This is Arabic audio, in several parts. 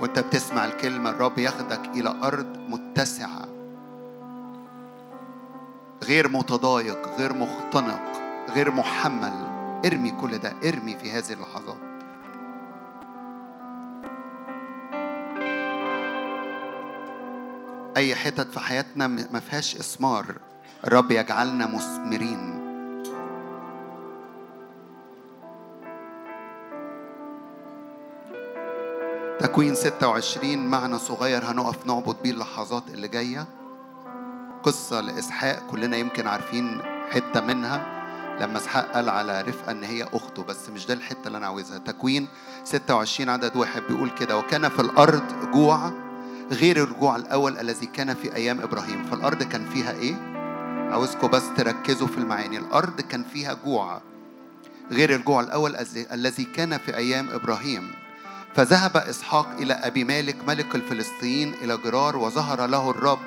وانت بتسمع الكلمة الرب ياخدك إلى أرض متسعة. غير متضايق غير مختنق غير محمل. ارمي كل ده ارمي في هذه اللحظات. أي حتت في حياتنا ما فيهاش إثمار الرب يجعلنا مثمرين. تكوين 26 معنى صغير هنقف نعبد بيه اللحظات اللي جاية. قصة لإسحاق كلنا يمكن عارفين حتة منها. لما إسحاق قال على رفقة إن هي أخته بس مش ده الحتة اللي أنا عاوزها. تكوين 26 عدد واحد بيقول كده وكان في الأرض جوع غير الجوع الأول الذي كان في أيام إبراهيم. فالأرض كان فيها إيه؟ عاوزكم بس تركزوا في المعاني. الأرض كان فيها جوع غير الجوع الأول الذي كان في أيام إبراهيم. فذهب إسحاق إلى أبي مالك ملك الفلسطينيين إلى جرار وظهر له الرب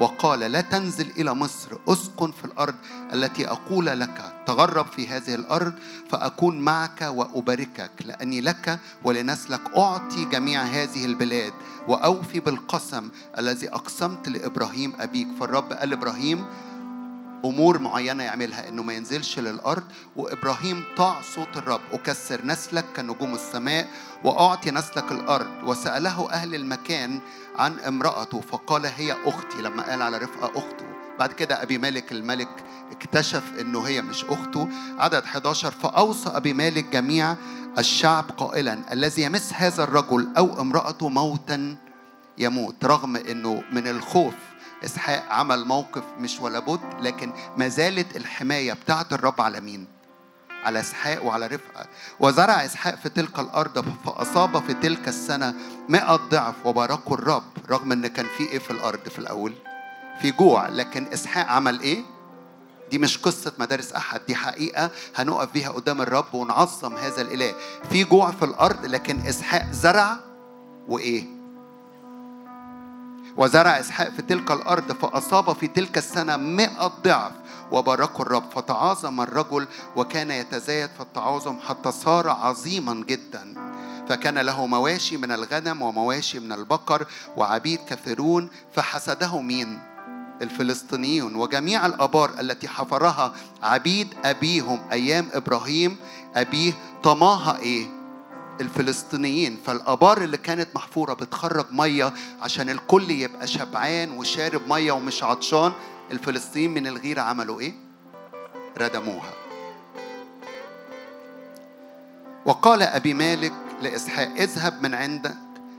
وقال لا تنزل إلى مصر أسكن في الأرض التي أقول لك تغرب في هذه الأرض فأكون معك وأباركك لأني لك ولنسلك. أعطي جميع هذه البلاد وأوفي بالقسم الذي أقسمت لإبراهيم أبيك. فالرب قال إبراهيم أمور معينة يعملها إنه ما ينزلش للأرض. وإبراهيم طاع صوت الرب اكسر نسلك كنجوم السماء وأعطي نسلك الأرض. وسأله أهل المكان عن امرأته فقال هي أختي. لما قال على رفقة أخته. بعد كده أبي مالك الملك اكتشف إنه هي مش أخته. عدد 11 فأوصى أبي مالك جميع الشعب قائلا الذي يمس هذا الرجل أو امرأته موتا يموت رغم إنه من الخوف إسحاق عمل موقف مش ولا بد لكن ما زالت الحماية بتاعت الرب على مين؟ على إسحاق وعلى رفقه وزرع إسحاق في تلك الأرض فأصاب في تلك السنة مئة ضعف وباركه الرب رغم إن كان في إيه في الأرض في الأول؟ في جوع لكن إسحاق عمل إيه؟ دي مش قصة مدارس أحد دي حقيقة هنقف بيها قدام الرب ونعظم هذا الإله في جوع في الأرض لكن إسحاق زرع وإيه وزرع إسحاق في تلك الأرض فأصاب في تلك السنة مئة ضعف وباركه الرب فتعاظم الرجل وكان يتزايد في التعاظم حتى صار عظيما جدا فكان له مواشي من الغنم ومواشي من البقر وعبيد كثيرون فحسده مين؟ الفلسطينيون وجميع الآبار التي حفرها عبيد أبيهم أيام إبراهيم أبيه طماها إيه؟ الفلسطينيين فالآبار اللي كانت محفورة بتخرج مية عشان الكل يبقى شبعان وشارب مية ومش عطشان الفلسطينيين من الغيرة عملوا إيه؟ ردموها وقال أبي مالك لإسحاق اذهب من عندك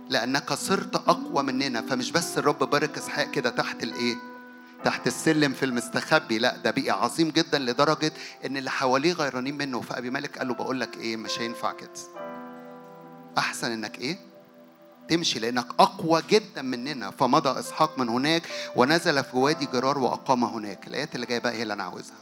لأنك صرت أقوى مننا فمش بس الرب بارك إسحاق كده تحت الإيه؟ تحت السلم في المستخبي لا ده بقي عظيم جدا لدرجة إن اللي حواليه غيرانين منه فأبي مالك قال له بقول لك إيه مش هينفع كده أحسن إنك إيه؟ تمشي لأنك أقوى جدا مننا فمضى إسحاق من هناك ونزل في وادي جرار وأقام هناك. الآيات اللي جاية بقى هي اللي أنا عاوزها.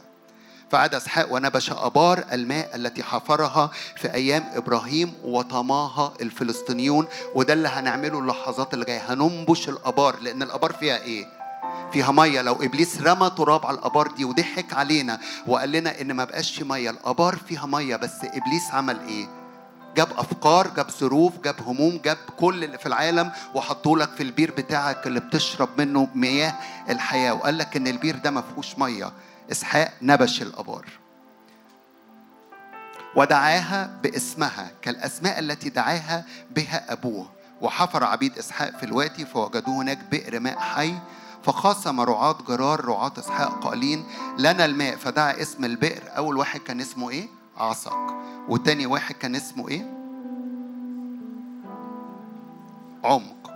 فعاد إسحاق ونبش أبار الماء التي حفرها في أيام إبراهيم وطماها الفلسطينيون وده اللي هنعمله اللحظات اللي جاية. هننبش الأبار لأن الأبار فيها إيه؟ فيها مية. لو إبليس رمى تراب على الأبار دي وضحك علينا وقال لنا إن ما بقاش في مية الأبار فيها مية بس إبليس عمل إيه؟ جاب أفكار جاب ظروف جاب هموم جاب كل اللي في العالم وحطوا لك في البير بتاعك اللي بتشرب منه مياه الحياة. وقال لك إن البير ده ما فيهوش مية إسحاق نبش الآبار. ودعاها باسمها كالأسماء التي دعاها بها أبوه. وحفر عبيد إسحاق في الوادي فوجدوه هناك بئر ماء حي فخاصم رعاة جرار رعاة إسحاق قائلين لنا الماء. فدعا اسم البئر. أول واحد كان اسمه إيه؟ عصق وتاني واحد كان اسمه إيه؟ عمق.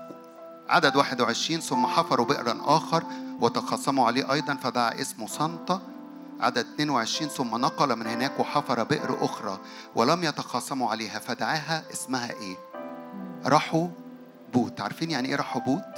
عدد 21 ثم حفروا بئرا آخر وتخاصموا عليه أيضا فدعا اسمه سنطة عدد 22 ثم نقل من هناك وحفر بئر أخرى ولم يتخاصموا عليها فدعاها اسمها إيه؟ رحوبوت. عارفين يعني إيه رحوبوت؟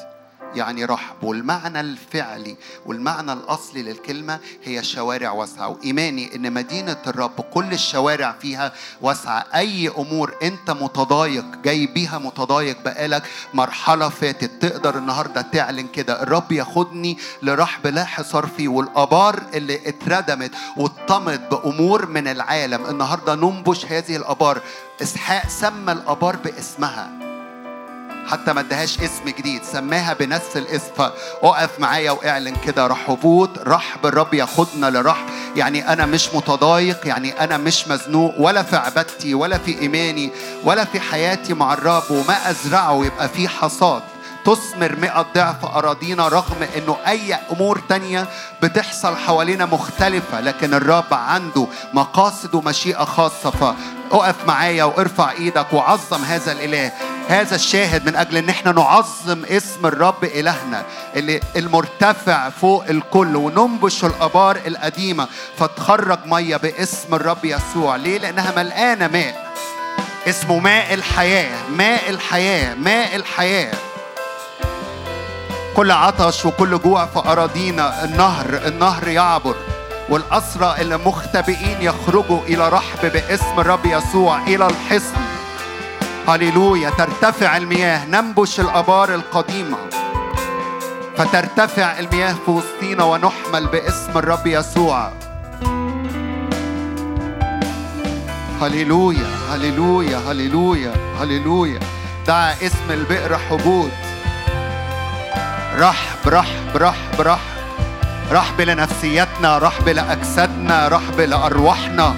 يعني رحب. والمعنى الفعلي والمعنى الأصلي للكلمة هي شوارع واسعة. وإيماني إن مدينة الرب كل الشوارع فيها واسعة. أي أمور أنت متضايق جاي بيها متضايق بقالك مرحلة فاتت تقدر النهاردة تعلن كده. الرب ياخدني لرحب لا حصار فيه. والآبار اللي اتردمت واتطمت بأمور من العالم. النهاردة ننبش هذه الآبار. إسحاق سمى الآبار باسمها. حتى ما ادهاش اسم جديد سماها بنفس الاسم. فاقف معايا واعلن كده رحبوت رحب الرب ياخدنا لرحب يعني أنا مش متضايق يعني أنا مش مزنوق ولا في عبادتي ولا في إيماني ولا في حياتي مع الرب وما أزرعه يبقى في حصاد. تثمر مئة ضعف أراضينا رغم أنه أي أمور تانية بتحصل حوالينا مختلفة لكن الرب عنده مقاصد ومشيئة خاصة. فأقف معايا وارفع إيدك وعظم هذا الإله هذا الشاهد من أجل أن إحنا نعظم اسم الرب إلهنا اللي المرتفع فوق الكل وننبش الآبار القديمة. فتخرج مية باسم الرب يسوع. ليه؟ لأنها ملقانة ماء. اسمه ماء الحياة ماء الحياة ماء الحياة. كل عطش وكل جوع في أراضينا. النهر النهر يعبر والأسرى اللي مختبئين يخرجوا إلى رحب باسم الرب يسوع إلى الحصن. هللويا. ترتفع المياه ننبش الآبار القديمة. فترتفع المياه في وسطينا ونحمل باسم الرب يسوع. هللويا هللويا هللويا هللويا. دعا اسم البئر حبود رحب رحب رحب رحب. رحب لنفسيتنا رحب لأجسادنا رحب لأرواحنا.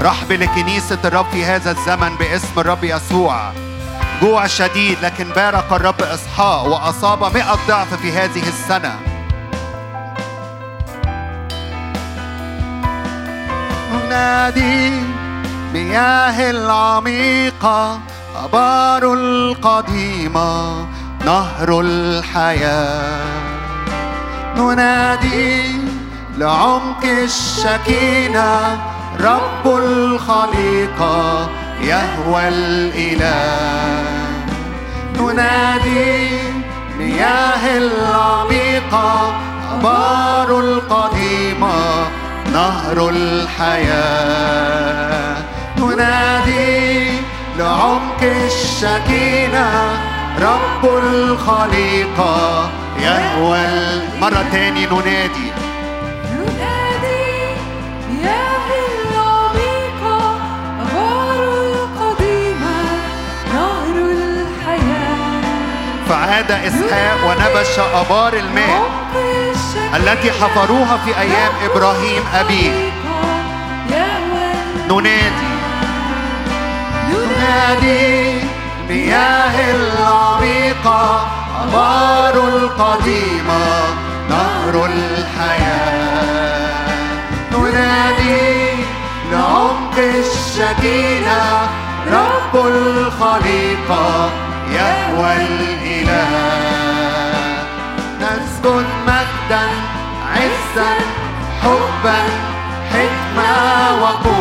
رحب لكنيسة الرب في هذا الزمن باسم الرب يسوع. جوع شديد لكن بارك الرب إسحاق وأصاب مئة ضعف في هذه السنة. نادي مياه العميقة أبار القديمة. نهر الحياة. ننادي لعمق الشكينة رب الخليقة يهوى الإله. ننادي مياه العميقة أبار القديمة نهر الحياة. ننادي لعمق الشكينة رب الخليقة يهوى مرة تاني ننادي. ننادي يا العميقة غار القديمة نهر الحياة. فعاد إسحاق ونبش أبار الماء التي حفروها في أيام إبراهيم أبيه. ننادي. ننادي. مياه العميقة أبار القديمة نهر الحياة. ننادي لعمق الشكينة رب الخليقة يهوى الإله. نسجد مجدا عزا حبا حكمة وقوة.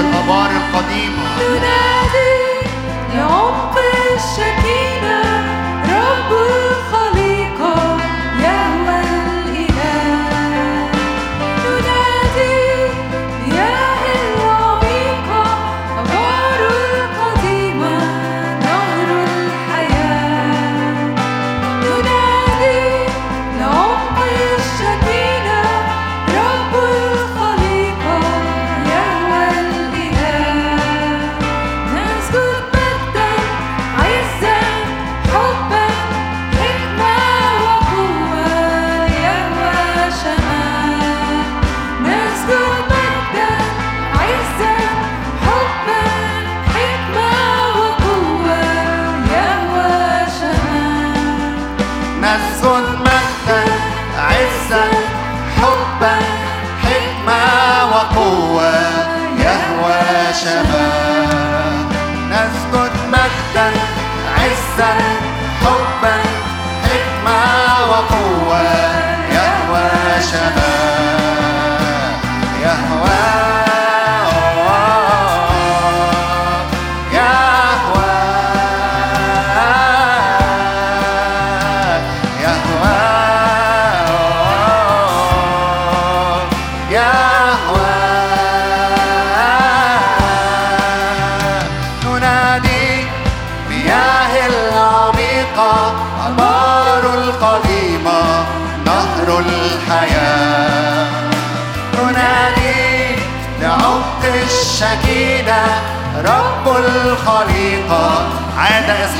الابار القديم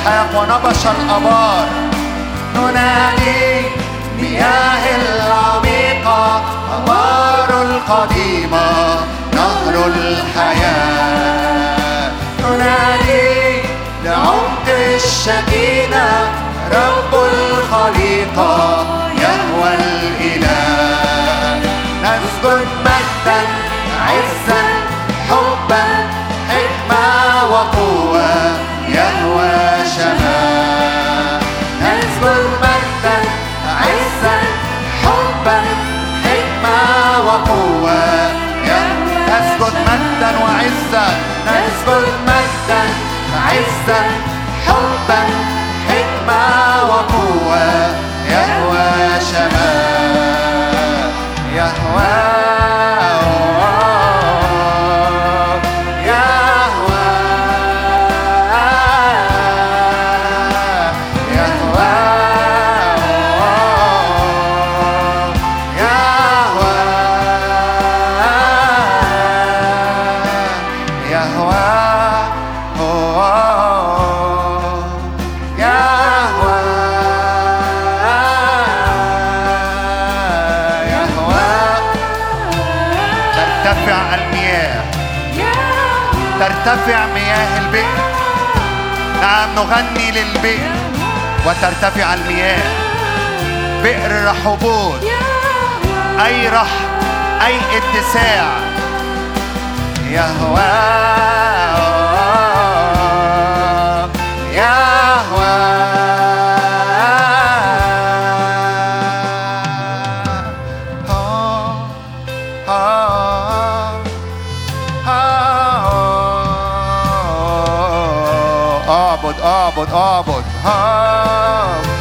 ونبش الأبار. ننادي مياه العميقة أبار القديمة نهر الحياة. ننادي لعمق الشكينة رب ترتفع مياه البئر. نعم نغني للبئر وترتفع المياه. بئر رحبون. أي رح أي اتساع. يهوه but, ah, but, ah.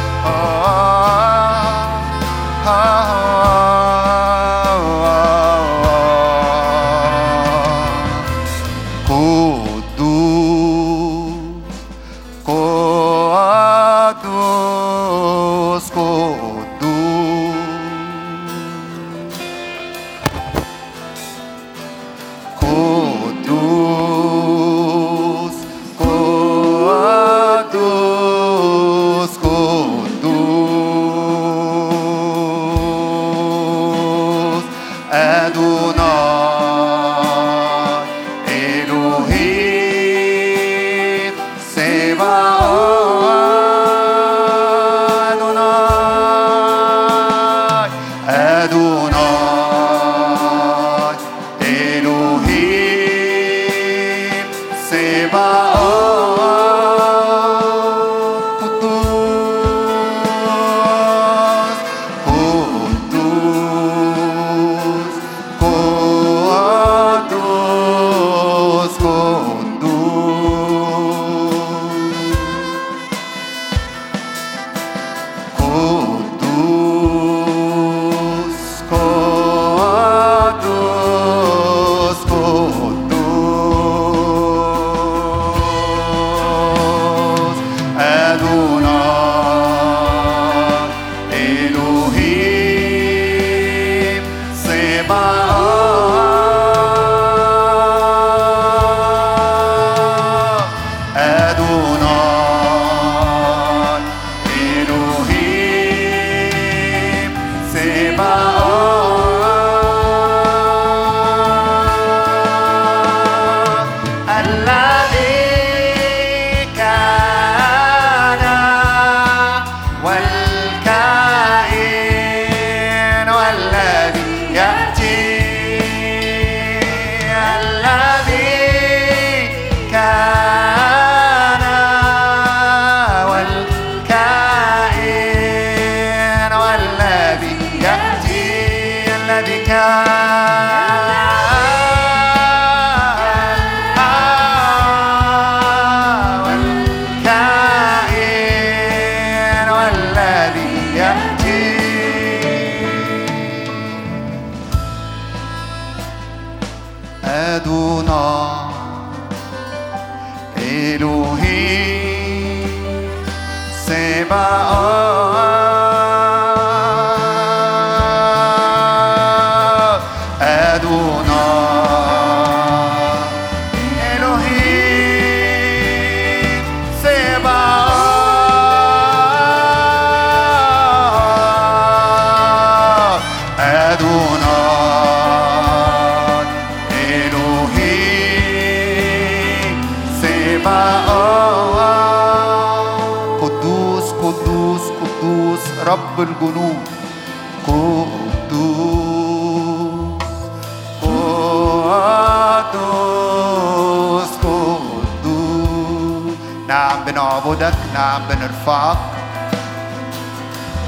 بنعبدك نعم بنرفعك.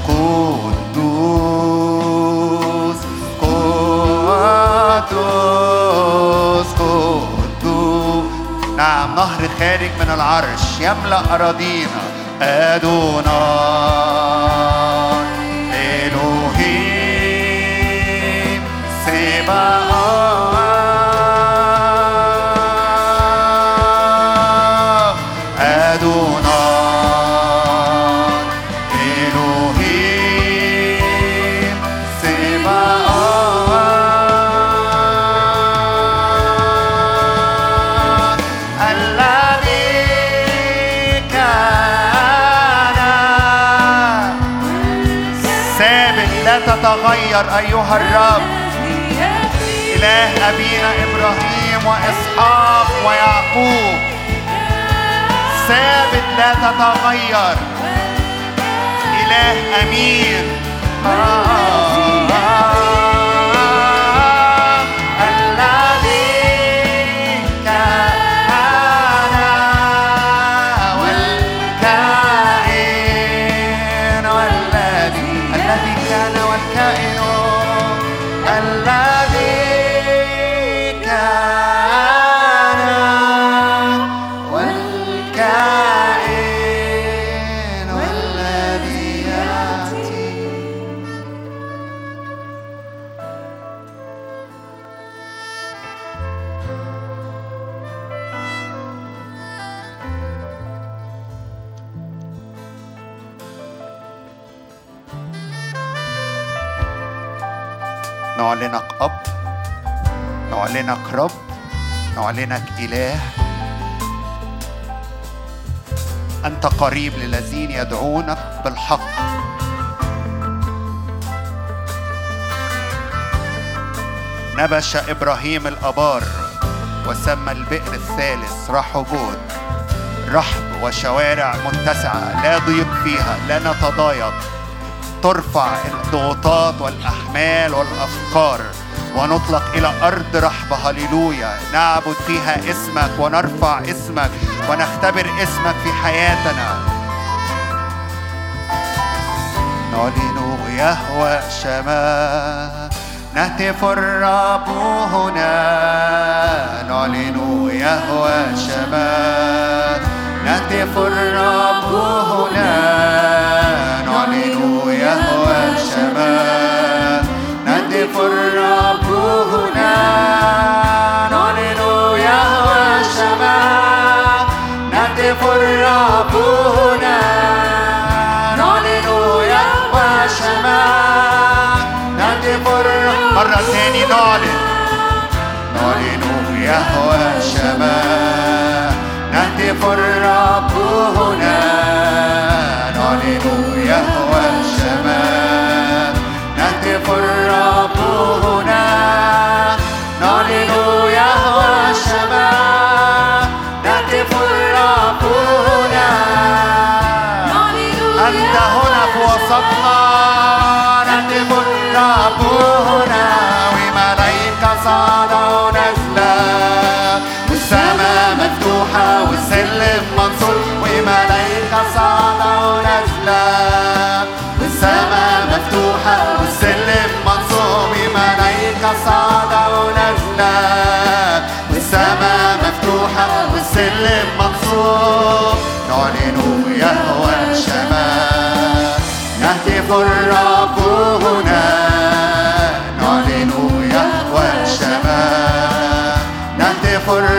قدوس قدوس قدوس. نعم نهر خارج من العرش يملأ أراضينا أدوناي لا تتغير إله أمين. الذي نعلنك رب نعلنك إله. أنت قريب للذين يدعونك بالحق. نبش إبراهيم الأبار وسمى البئر الثالث رحبوت. رحب وشوارع متسعة لا ضيق فيها لا نتضايق. ترفع الضغوطات والأحمال والأفكار. ونطلق إلى أرض رحبة. هللويا. نعبد فيها اسمك ونرفع اسمك ونختبر اسمك في حياتنا. نعلن يهوى شمال نهتف الرب هنا. نعلن يهوى شمال نهتف الرب هنا. نعلن يهوى شمال نهتف الرب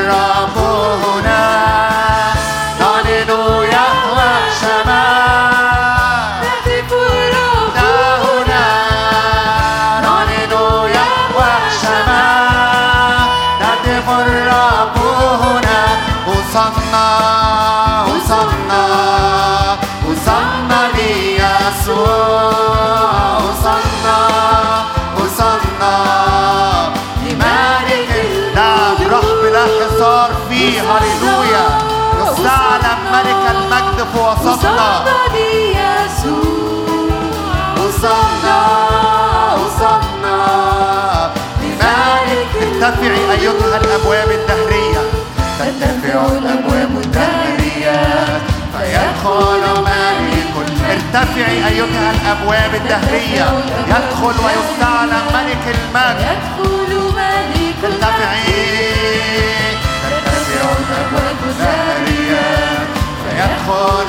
الرب وصلنا ليسوع وصلنا وصلنا لملك ارتفعي أيتها الأبواب الدهرية. ترتفع الأبواب الدهرية. فيدخل ملك ارتفعي أيتها الأبواب الدهرية. يدخل ويستعلم ملك المجد. يدخل ملك ارتفعي ترتفع الأبواب الدهرية. فيدخل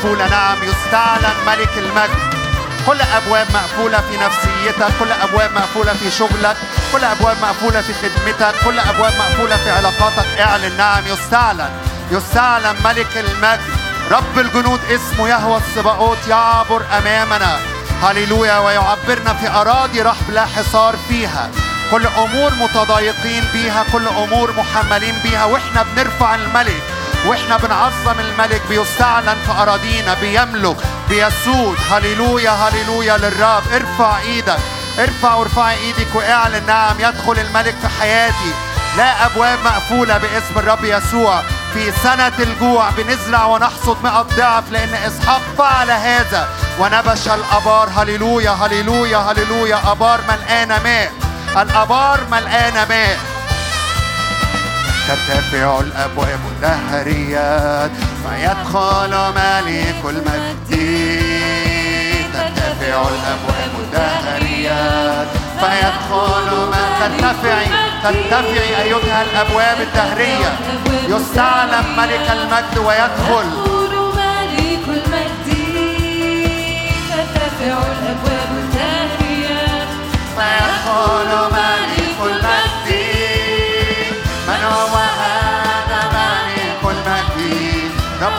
مقفولة. نعم يستعلن ملك المجد. كل أبواب مقفولة في نفسيتك كل أبواب مقفولة في شغلك كل أبواب مقفولة في خدمتك كل أبواب مقفولة في علاقاتك. اعلن. نعم يستعلن. يستعلن ملك المجد. رب الجنود اسمه يهوى السباقوت يعبر أمامنا. هللويا ويعبرنا في أراضي رحب لا حصار فيها. كل أمور متضايقين بيها كل أمور محملين بيها وإحنا بنرفع الملك. وإحنا بنعظم الملك بيستعلن في أراضينا بيملك بيسود. هللويا هللويا للرب. ارفع إيدك ارفع وارفعي إيدك واعلن. نعم يدخل الملك في حياتي. لا أبواب مقفولة باسم الرب يسوع. في سنة الجوع بنزرع ونحصد مئة ضعف لأن إسحاق فعل هذا ونبش الأبار. هللويا هللويا هللويا. أبار ملقانة ماء الأبار ملقانة ماء ترتفع الأبواب الدهريات. فيدخل ملك المجد. ترتفع الأبواب الدهريات. فيدخل من ترتفعي ترتفعي أيتها الأبواب الدهرية. يستعلم ملك المجد ويدخل. يدخل ملك المجد. ترتفع الأبواب الداخية فيدخل ملك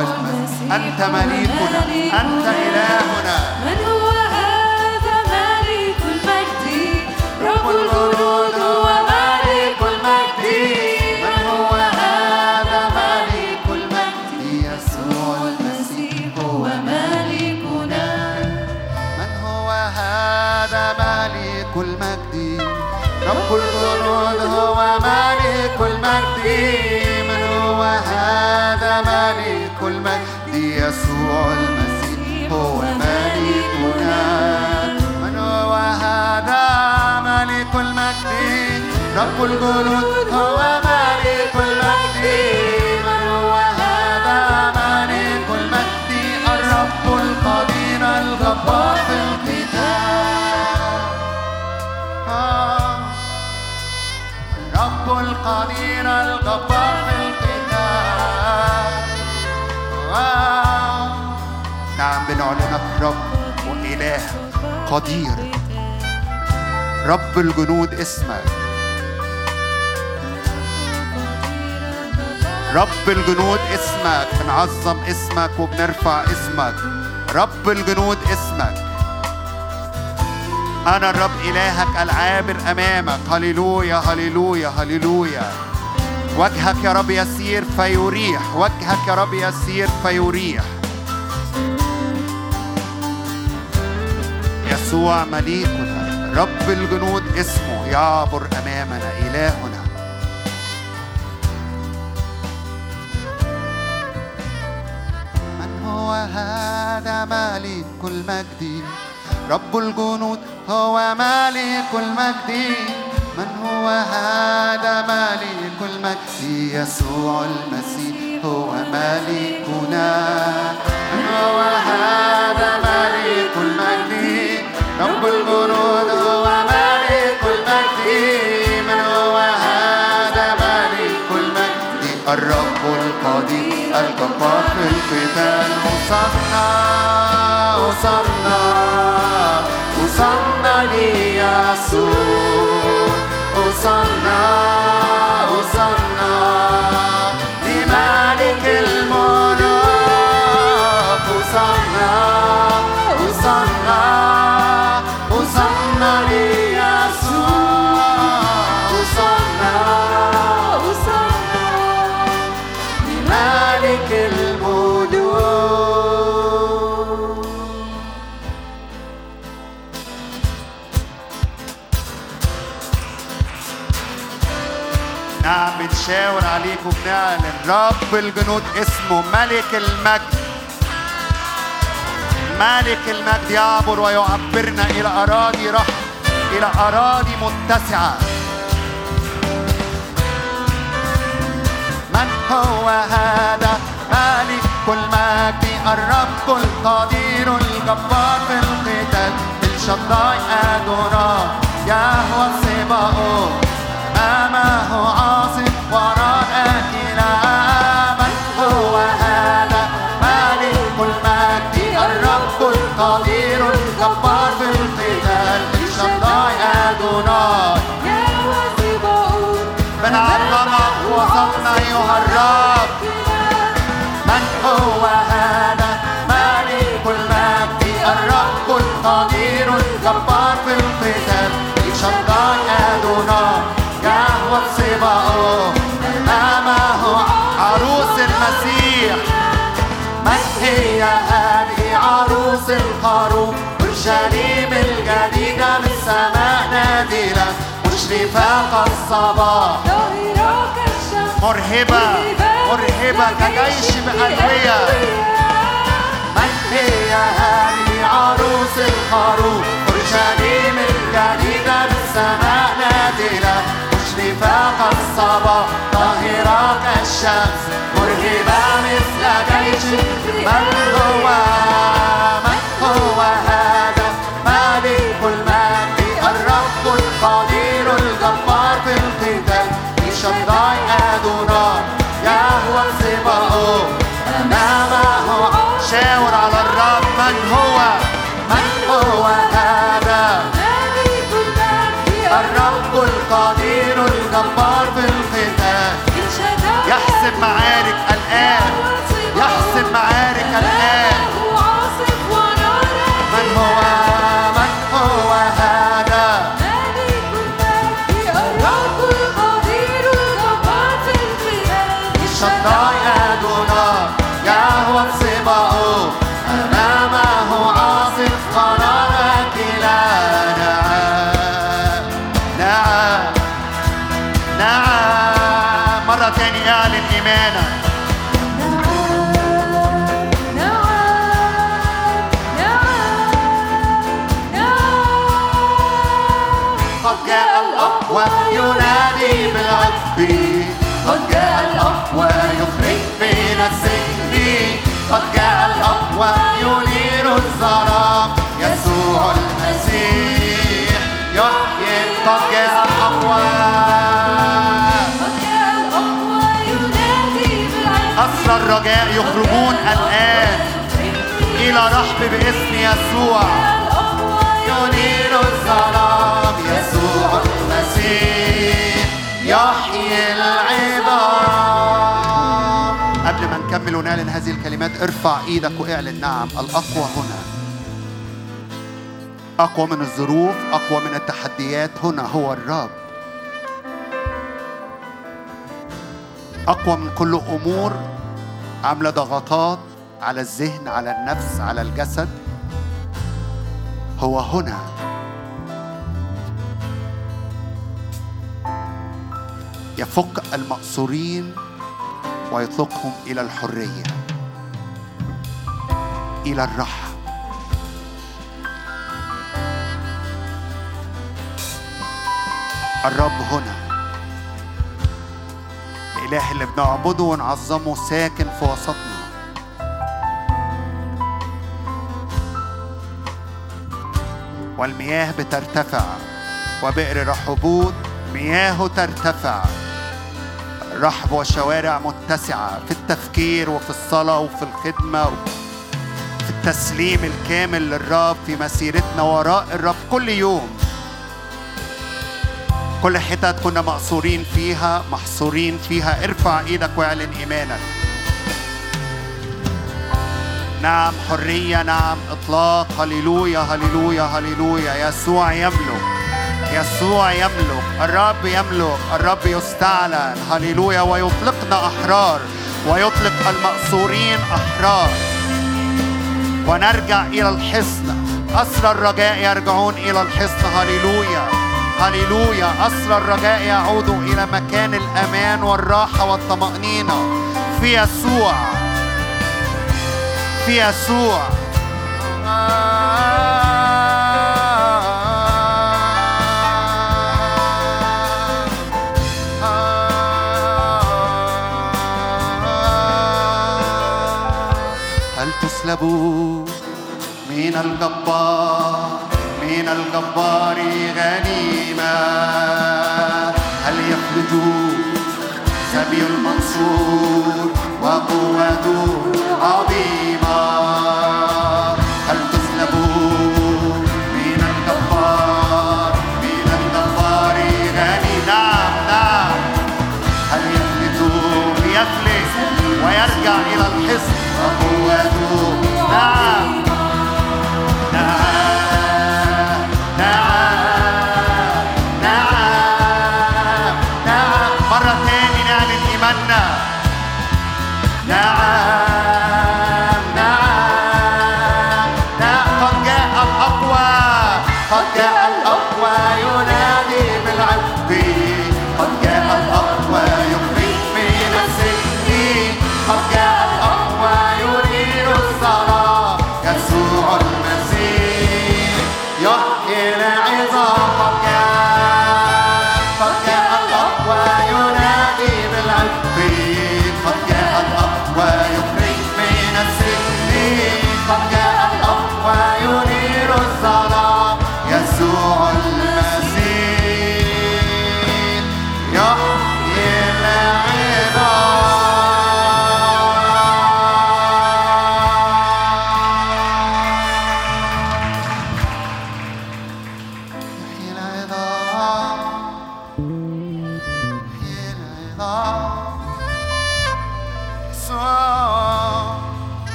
المسيح أنت مليكنا أنت إلهنا. من هو هذا ملك المجد؟ رب الجنود هو ملك المجد. من هو هذا ملك المجد؟ يسوع المسيح هو ملكنا من هو هذا ملك المجد؟ رب الجنود هو ملك المجد. من هو هذا ملك المجد يسوع المسيح هو ملكنا. من هو هذا ملك المجد؟ رب الجنود هو ملك المجد. من هو هذا ملك المجد؟ الرب القدير الغفار في القتال. آه. الرب القدير الغفار نعم بنعلنك رب وإله قدير رب الجنود اسمك. رب الجنود اسمك. بنعظم اسمك. وبنرفع اسمك. رب الجنود اسمك. أنا الرب إلهك العابر أمامك. هللويا هللويا هللويا. وجهك يا رب يسير فيريح. وجهك يا رب يسير فيريح. يسوع مليكنا رب الجنود اسمه يعبر أمامنا إلهنا. من هو هذا ملك المجد؟ رب الجنود هو ملك المجد. من هو هذا ملك المجد يسوع المسيح هو ملكنا. من هو هذا ملك المجد رب الجنود هو ملك المجد. من هو هذا ملك المجد؟ الرب القدير الجبار في القتال وصلنا وصلنا وصلنا ليسوع. sunrise. بنشاور عليك وبنعلن رب الجنود اسمه ملك المجد. ملك المجد يعبر ويعبرنا إلى أراضي رحم إلى أراضي متسعة. من هو هذا؟ ملك المجد الرب القدير الجبار في القتال. الشداي أدورا يهوى كالصباح مرهبه مرهبه كجيش بألوية من هي هذه عروس الخروف؟ اورشليم الجديده من السماء نازله مشرفه كالصباح طاهره كالشمس مرهبه مثل جيش من هو من هو هذا؟ أمامه شاور على الرب. من هو؟ هذا؟ الرب القدير الجبار في القتال. يحسم معارك الرجاء يخرجون الآن إلى رحب باسم يسوع. ينير الظلام يسوع المسيح يحيي العظام. قبل ما نكمل ونعلن هذه الكلمات ارفع إيدك واعلن نعم الأقوى هنا. أقوى من الظروف أقوى من التحديات هنا هو الرب. أقوى من كل أمور عاملة ضغطات على الذهن على النفس على الجسد. هو هنا. يفك المأسورين ويطلقهم إلى الحرية إلى الراحة. الرب هنا. الإله اللي بنعبده ونعظمه ساكن في وسطنا. والمياه بترتفع وبئر رحبوت مياهه ترتفع. رحب وشوارع متسعة في التفكير وفي الصلاة وفي الخدمة في التسليم الكامل للرب في مسيرتنا وراء الرب كل يوم. كل حتت كنا مقصورين فيها محصورين فيها. ارفع إيدك واعلن إيمانك. نعم حرية نعم إطلاق. هللويا هللويا هللويا. يسوع يملك يسوع يملك. الرب يملك الرب يستعلن. هللويا. ويطلقنا أحرار. ويطلق المأسورين أحرار. ونرجع إلى الحصن. أسرى الرجاء يرجعون إلى الحصن. هللويا. هللويا. أسرى الرجاء يعودوا إلى مكان الأمان والراحة والطمأنينة. في يسوع. في يسوع. هل تسلبوا من الجبار؟ الجبار غنيمة هل يخرجوا سبي المنصور وقوته جاء الأقوى ينادي.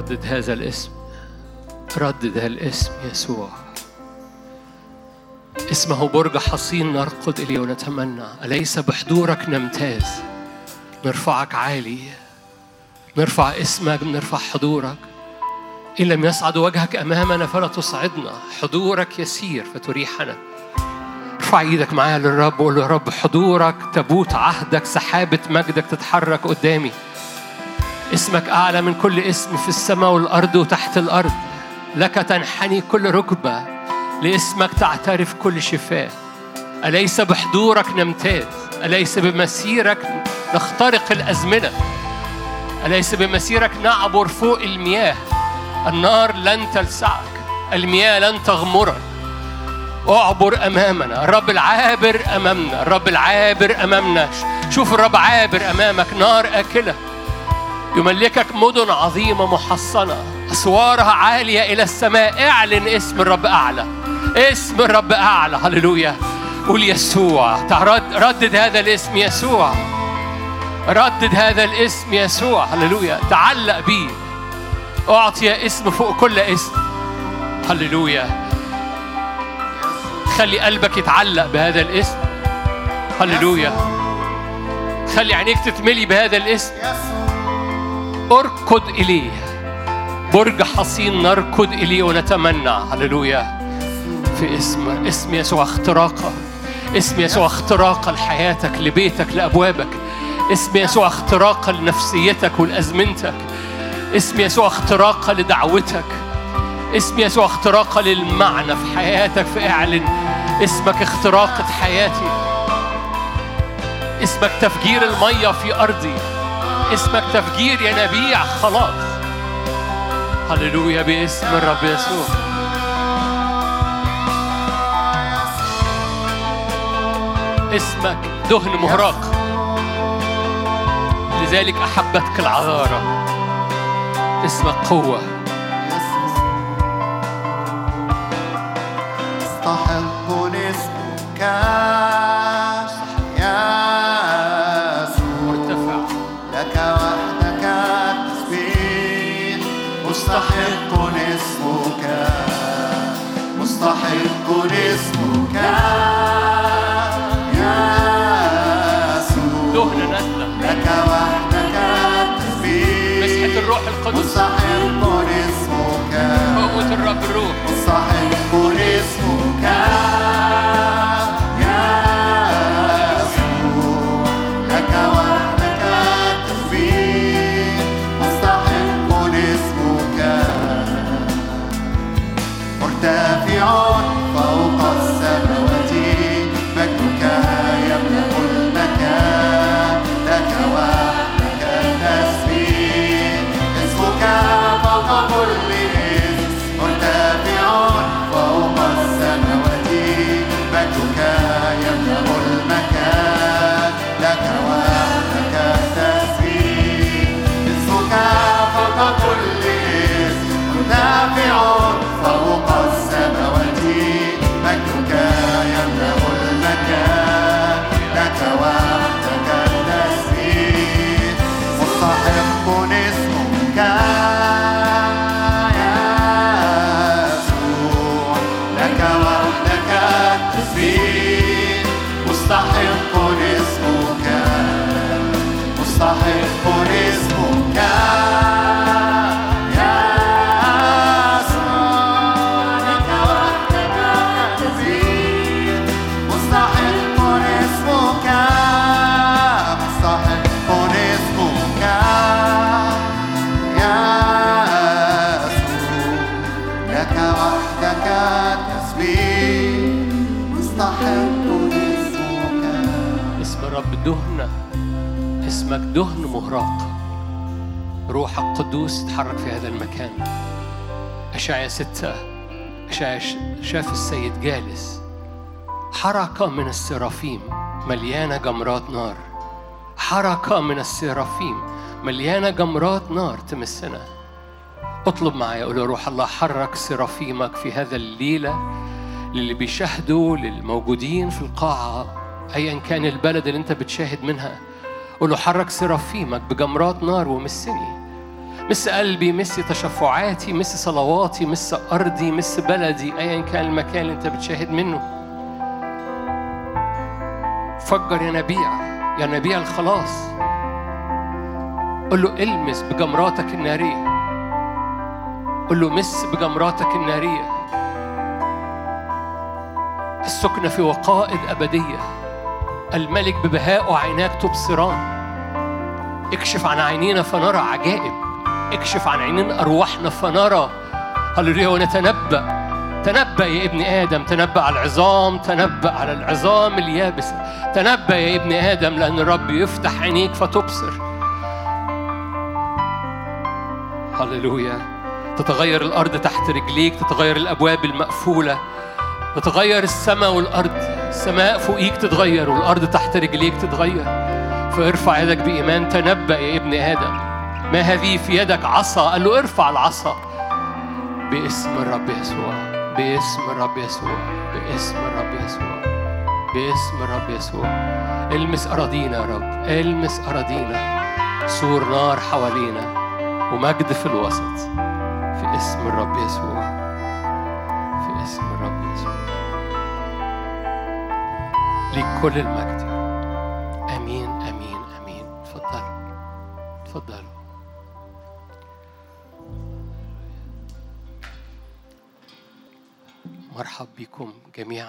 ردد هذا الاسم. ردد الاسم يسوع. اسمه برج حصين نرقد إليه ونتمنى. أليس بحضورك نمتاز؟ نرفعك عالي. نرفع اسمك نرفع حضورك. إن لم يصعد وجهك أمامنا فلا تصعدنا. حضورك يسير فتريحنا. ارفع إيدك معايا للرب وقول يا رب حضورك تبوت عهدك سحابة مجدك تتحرك قدامي. اسمك أعلى من كل اسم في السماء والأرض وتحت الأرض. لك تنحني كل ركبة لاسمك تعترف كل شفاء. أليس بحضورك نمتاز؟ أليس بمسيرك نخترق الأزمنة؟ أليس بمسيرك نعبر فوق المياه؟ النار لن تلسعك المياه لن تغمرك. أعبر أمامنا الرب العابر أمامنا الرب العابر أمامنا. شوف الرب عابر أمامك نار آكلة. يملكك مدن عظيمة محصنة. أسوارها عالية إلى السماء. اعلن اسم الرب أعلى. اسم الرب أعلى. هللويا. قول يسوع. ردد هذا الاسم يسوع. ردد هذا الاسم يسوع. هللويا. تعلق بيه. أعطي اسم فوق كل اسم. هللويا. خلي قلبك يتعلق بهذا الاسم. هللويا. خلي عينيك تتملي بهذا الاسم. اركض إليه. برج حصين نركض إليه ونتمنى. هللويا. في اسم اسم يسوع اختراقه اسم يسوع اختراقه لحياتك لبيتك لأبوابك. اسم يسوع اختراقه لنفسيتك ولأزمنتك. اسم يسوع اختراقه لدعوتك. اسم يسوع اختراقه للمعنى في حياتك فاعلن اسمك اختراقة حياتي. اسمك تفجير المية في أرضي. اسمك تفجير ينابيع خلاص. هللويا باسم الرب يسوع. اسمك دهن مهراق. لذلك أحبتك العذارة اسمك قوة. روحك قدوس تحرك في هذا المكان. أشعيا ستة. أشعيا شاف السيد جالس. حركة من السرافيم. مليانة جمرات نار. حركة من السرافيم. مليانة جمرات نار تمسنا. اطلب معايا قول روح الله حرك سرافيمك في هذا الليلة للي بيشاهدوا للموجودين في القاعة أيا كان البلد اللي أنت بتشاهد منها. قول له حرك سرافيمك بجمرات نار ومسني. مس قلبي مس تشفعاتي مس صلواتي مس أرضي مس بلدي أيا كان المكان اللي أنت بتشاهد منه. فجر ينابيع ينابيع الخلاص. قل له إلمس بجمراتك النارية. قل له مس بجمراتك النارية. السكنة في وقائد أبدية. الملك ببهاء عيناك تبصران. اكشف عن عينينا فنرى عجائب. اكشف عن عينين أرواحنا فنرى. هللويا ونتنبأ تنبأ يا ابن آدم تنبأ على العظام تنبأ على العظام اليابسة تنبأ يا ابن آدم لأن الرب يفتح عينيك فتبصر. هللويا. تتغير الأرض تحت رجليك تتغير الأبواب المقفولة. تتغير السماء والأرض. السماء فوقيك تتغير والأرض تحت رجليك تتغير. فارفع يدك بإيمان. تنبأ يا ابن آدم. ما هذه في يدك عصا؟ قال له ارفع العصا. باسم الرب يسوع باسم الرب يسوع باسم الرب يسوع باسم الرب يسوع. المس أراضينا يا رب المس أراضينا. سور نار حوالينا ومجد في الوسط. في اسم الرب يسوع في اسم الرب يسوع. ليك كل المجد. مرحب بكم جميعا.